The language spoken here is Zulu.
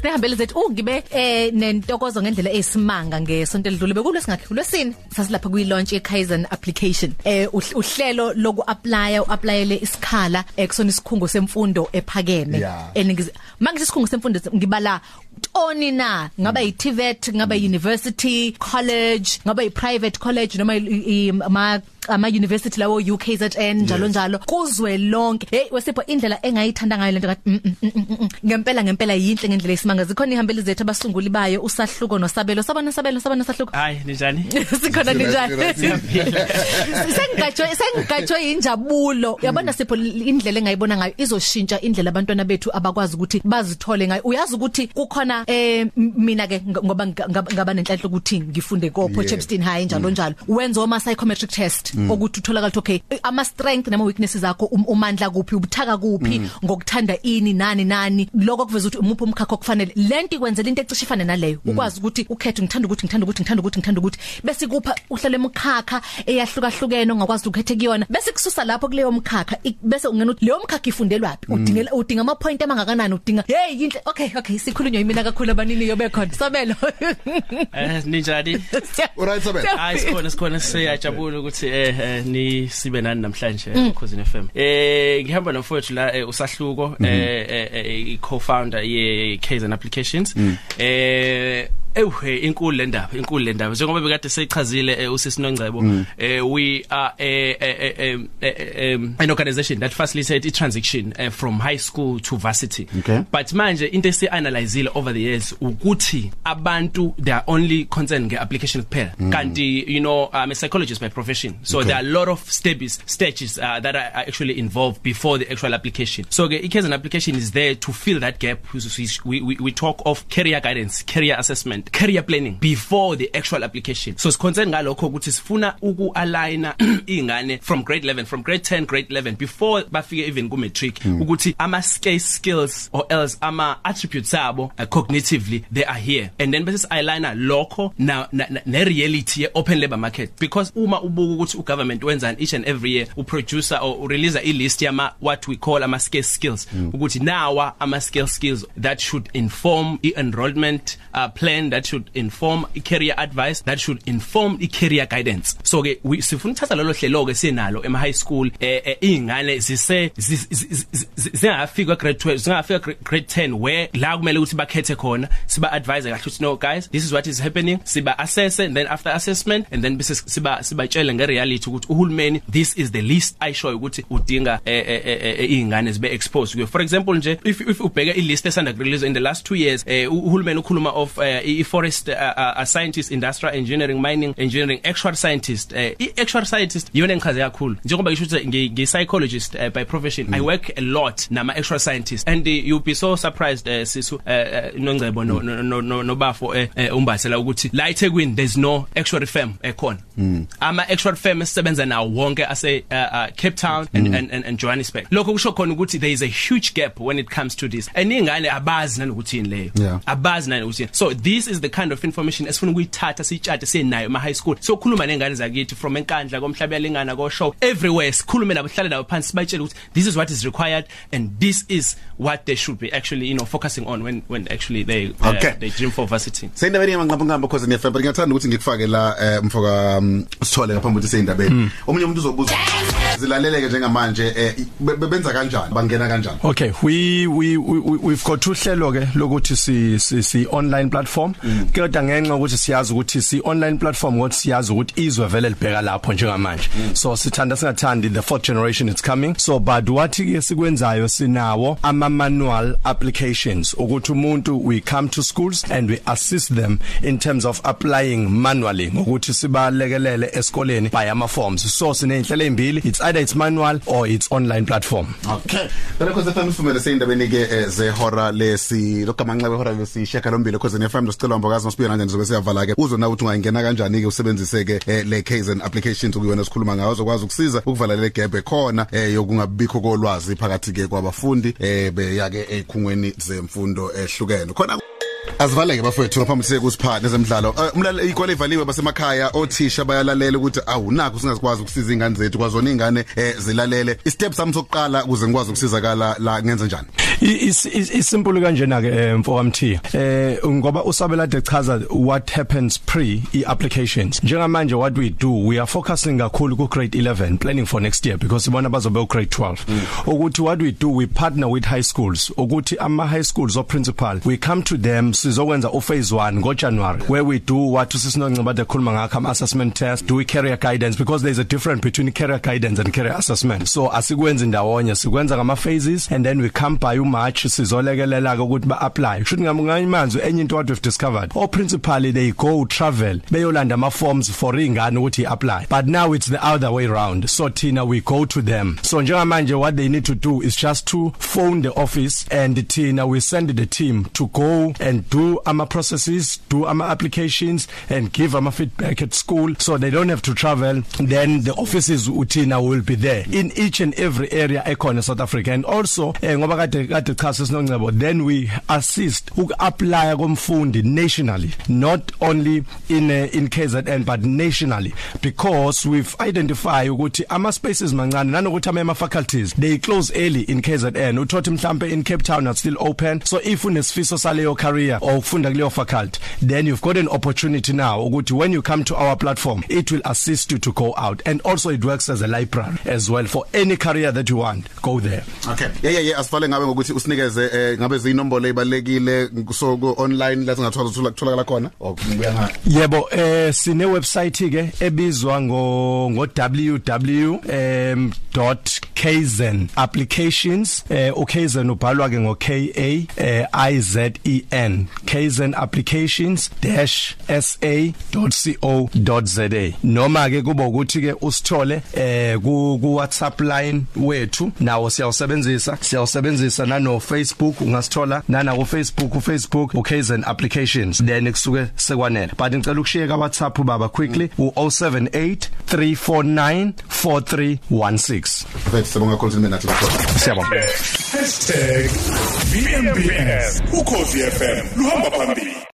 sinehambele zethu ungibe eh nentokozo ngendlela eyisimanga ngesonto elidlule. Bekulo singakhi kulwesini sasilapha kwi launch ye Kaizen application. Eh uhl- uhlelo loku apply uapplyele isikhala ekusona isikhungo semfundo ephakeme. Eningizi manje isikhungo semfundo ngibala toni na? Ngaba yi TVET ngaba yi university college ngaba yi private college noma i- ama ama university lawo UKZN njalo Yes. njalo kuzwe lonke. Hey wesipho indlela engayithanda ngayo lento kathi mm, mm, mm, mm, mm. ngempela ngempela yinhle ngendlela esimanga zikhona ihambeli zethu abasunguli bayo usahluko nosabelo. Sabona sabelo sabona sahluko hayi ninjani? Sikhona njani siyaphila sengigajwe sengigajwe injabulo. Uyabona sipho indlela engayibona ngayo izoshintsha indlela abantwana bethu abakwazi ukuthi bazithole ngayo. Uyazi ukuthi kukhona eh m- mina ke ng- ngoba nga- nga- ngaba nenhlanhla ukuthi ngifunde ko Yeah. Chepstein High njalo njalo. Wenza oma psychometric test. Ukuthi utholakala ukuthi okay ama strength nama weaknesses akho um- umandla kuphi ubuthaka kuphi ngokuthanda ini nani nani. Lokho kuveza ukuthi umuphi umkhakha okufanele. Lento ikwenzela into ecishe ifane naleyo. Ukwazi ukuthi ukhethe ngithanda ukuthi ngithanda ukuthi ngithanda ukuthi ngithanda ukuthi. Bese kupha uhlele emkhakha eyahlukahlukene ongakwazi ukhethe kuyona. Bese kususa lapho kuleyo mkhakha ik- bese ungena ukuthi leyo mkhakha ifundelwapi udingela udinga ama point amangakanani? Udinga hey yinhle okay okay sikhulunywa imina kakhulu abanini yobe khona. Sabelo eh ninjani? Alright Sabela. hayi sikhona sikhona siyajabula ukuthi eh eh, ni sibe nani namhlanje ekhosini FM eh ngihamba nomfowethu la eh, usahluko eh eh, eh, i co-founder ye Kaizen Applications eh Ewhe inkulu le ndaba inkulu le ndaba. Njengoba bekade seyichazile eh, usisi Nongcebo eh we are a, a, a, an organization that facilitates i transition uh, from high school to varsity. Okay. but manje into esi analyzeile over the years ukuthi abantu they are only concerned nge application kuphela kanti you know I'm a psychologist by profession. So Okay. there are a lot of stages stages uh, that are actually involved before the actual application. So the an application is there to fill that gap we we, we talk of career guidance career assessment. Career planning before the actual application. So siconcern ngalokho ukuthi sifuna uku aligna ingane from grade 11 from grade 10 grade 11 before bafike even ku matric ukuthi ama skills or else ama attributes abo uh, cognitively they are here. And then bese aligna lokho na, na, na ne reality ye open labor market. Because uma ubuka ukuthi u government wenzani each and every year u producer or u release a list yama what we call ama scarce skills ukuthi nawa ama scarce skills that should inform i enrollment uh, plan that should inform i career advice that should inform i career guidance. So ke we- sifuna ukuthatha lolo hlelo ke senalo ema high school eh, eh, ingane zise zingafika grade 12 zingafika grade 10 where la kumele ukuthi bakhethe khona siba advise kahle ukuthi no guys this is what is happening. Siba assess and then after assessment and then bese siba sibatshela nge reality ukuthi uhulumeni this is the least i show ukuthi udinga eh, eh, eh, eh, ingane zibe exposed kuyo. For example nje if if ubheka i list esanda release in the last 2 years eh, uhulumeni ukhuluma of eh, i forest uh, uh, scientist industrial engineering mining engineering actual scientist eh, i actual scientist yona engichaze kakhulu njengoba ngisho ukuthi ngi psychologist uh, by profession mm. i work a lot nama actual scientists and uh, you'll be so surprised uh, sisu uh, uh, nongcebo no no no, no, no bafo uh, uh, umbathela ukuthi la eThekwini there's no actual firm ekhona mm. ama actual firm esebenza nawo wonke ase uh, uh, Cape Town and, mm. and, and and Johannesburg lokho kusho khona ukuthi there is a huge gap when it comes to this aningane abazi nanokuthi yini leyo Yeah. abazi nanokuthi yini. so this is the kind of information esifuna ukuyithatha siyitshate senayo ema high school. So khuluma nengane zakithi from enkandla komhlaba yalingana ko show everywhere sikhulume nabo hlale nabo phansi sibatshele ukuthi this is what is required and this is what they should be actually you know focusing on when when actually they Okay. uh, they dream for varsity. Seyindabeni yamanqamba ngamba because ngiyafemba ngiyathanda ukuthi ngikufake la eh, mfoka um, sithole ngaphambi ukuthi seyindabeni. Omunye umuntu uzobuza. Zilaleleke njengamanje eh, be- be- benza kanjani? Bangena kanjani? Okay we we, we we've got uhlelo ke lokuthi si si, online platform. Kodwa ngenxa ukuthi siyazi ukuthi si online platform ngokuthi siyazi ukuthi izwe vele libheka lapho njengamanje. So sithanda singathandi the fourth generation is coming. So but ke sikwenzayo sinawo ama manual applications ukuthi umuntu we come to schools and we assist them in terms of applying manually ngokuthi sibalekelele esikoleni by ama forms so sinenhlelo ezimbili it's either it's manual or it's online platform. Okay. Bela khoze FM sifumele seyindabeni ke eh, zehora lesi. Lokamanxebe hora lesi sheka lombili khoze ne FM losicela mbokazi masibuye kanje nizobe siyavala ke. Uzona ukuthi ungayingena kanjani ke usebenzise ke eh, le Kaizen applications ukuyona sikhuluma ngayo uzokwazi ukusiza ukuvala le gap ekhona eh, yokungabikho kolwazi phakathi ke kwabafundi eh beyake ekhungweni zemfundo ehlukene. Khona Asivaleke bafowethu ngaphambi sike kusiphathe nezemidlalo. Uh, Umlale ikole ivaliwe basemakhaya othisha bayalalela ukuthi awunakho singazikwazi ukusiza ingane zethu kwazona ingane eh, zilalele. I step sami sokuqala ukuze ngikwazi ukusizakala la ngenze njani? isimple kanjena ke mfokamthiya eh ngoba usabelade echaza what happens pre i-applications njengamanje what we do we are focusing kakhulu ku grade 11 planning for next year because sibona bazobe u grade 12 ukuthi what we do we partner with high schools ukuthi ama high schools o principal we come to them sizokwenza u phase 1 ngo January where we do what usisinonceba de khuluma ngakho ama assessment test do we career guidance? Because there's a difference between career guidance and career assessment. So asikwenza ndawonye sikwenza ngama phases and then we come by uMarch sizolekelela ukuthi ba apply should ngamanye manzi enye into what we've discovered all principally they go travel beyolanda ama forms for ingane ukuthi apply but now it's the other way round. So thina we go to them. So njengamanje what they need to do is just to phone the office and thina we send the team to go and do ama processes do ama applications and give ama feedback at school so they don't have to travel. Then the offices uthina will be there in each and every area ekhona South Africa. And also eh, ngoba kade kade cha sesiNongcebo then we assist ukuapply komfundi nationally not only in uh, in KZN but nationally. Because we've identified ukuthi ama spaces mancane nanokuthi ama faculties they close early in KZN uthothi mhlambe in Cape Town are still open. So if unesifiso saleyo career or ukufunda kuleyo faculty then you've got an opportunity now ukuthi when you come to our platform it will assist you to go out and also it works as a library as well for any career that you want go there Okay. Yeah yeah yeah asifale ngabe ngokuthi usinikeze eh, ngabe zinombolo ezibalekile so ku online la singathola uthola kutholakala khona. Oh ngibuya ngayo. Yebo eh sine website ke ebizwa ngo ngo www.kzen applications eh ukzen ubhalwa ke ngo K A eh, I Z E N kzen applications-sa.co.za noma ke kuba ukuthi ke usithole eh ku WhatsApp line wethu. Nawo siyawusebenzisa. Siyawusebenzisa nano Facebook ungasithola nana ku Facebook u Facebook ukzen applications. Then kusuke sekwanele. But ngicela ukushiyeka WhatsApp baba quickly u 078 349 4316 Mfethu sibonga kakhulu nathi lapho. siyabonga. #VMBS ukhosi FM luhamba phambili.